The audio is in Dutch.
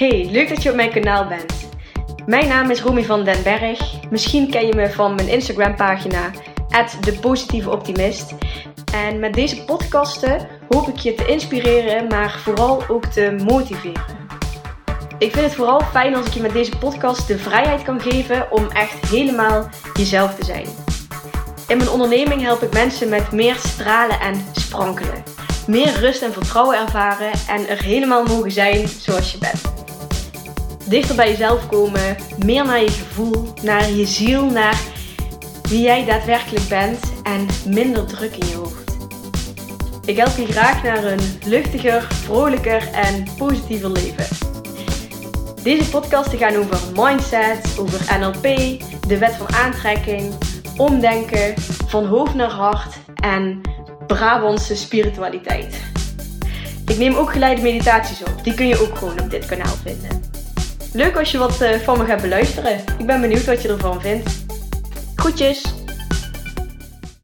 Hey, leuk dat je op mijn kanaal bent. Mijn naam is Romy van den Berg. Misschien ken je me van mijn Instagram pagina de positieve optimist. En met deze podcasten hoop ik je te inspireren, maar vooral ook te motiveren. Ik vind het vooral fijn als ik je met deze podcast de vrijheid kan geven om echt helemaal jezelf te zijn. In mijn onderneming help ik mensen met meer stralen en sprankelen. Meer rust en vertrouwen ervaren en er helemaal mogen zijn zoals je bent. Dichter bij jezelf komen, meer naar je gevoel, naar je ziel, naar wie jij daadwerkelijk bent en minder druk in je hoofd. Ik help je graag naar een luchtiger, vrolijker en positiever leven. Deze podcasten gaan over mindset, over NLP, de wet van aantrekking, omdenken, van hoofd naar hart en Brabantse spiritualiteit. Ik neem ook geleide meditaties op. Die kun je ook gewoon op dit kanaal vinden. Leuk als je wat eh, van me gaat beluisteren. Ik ben benieuwd wat je ervan vindt. Groetjes!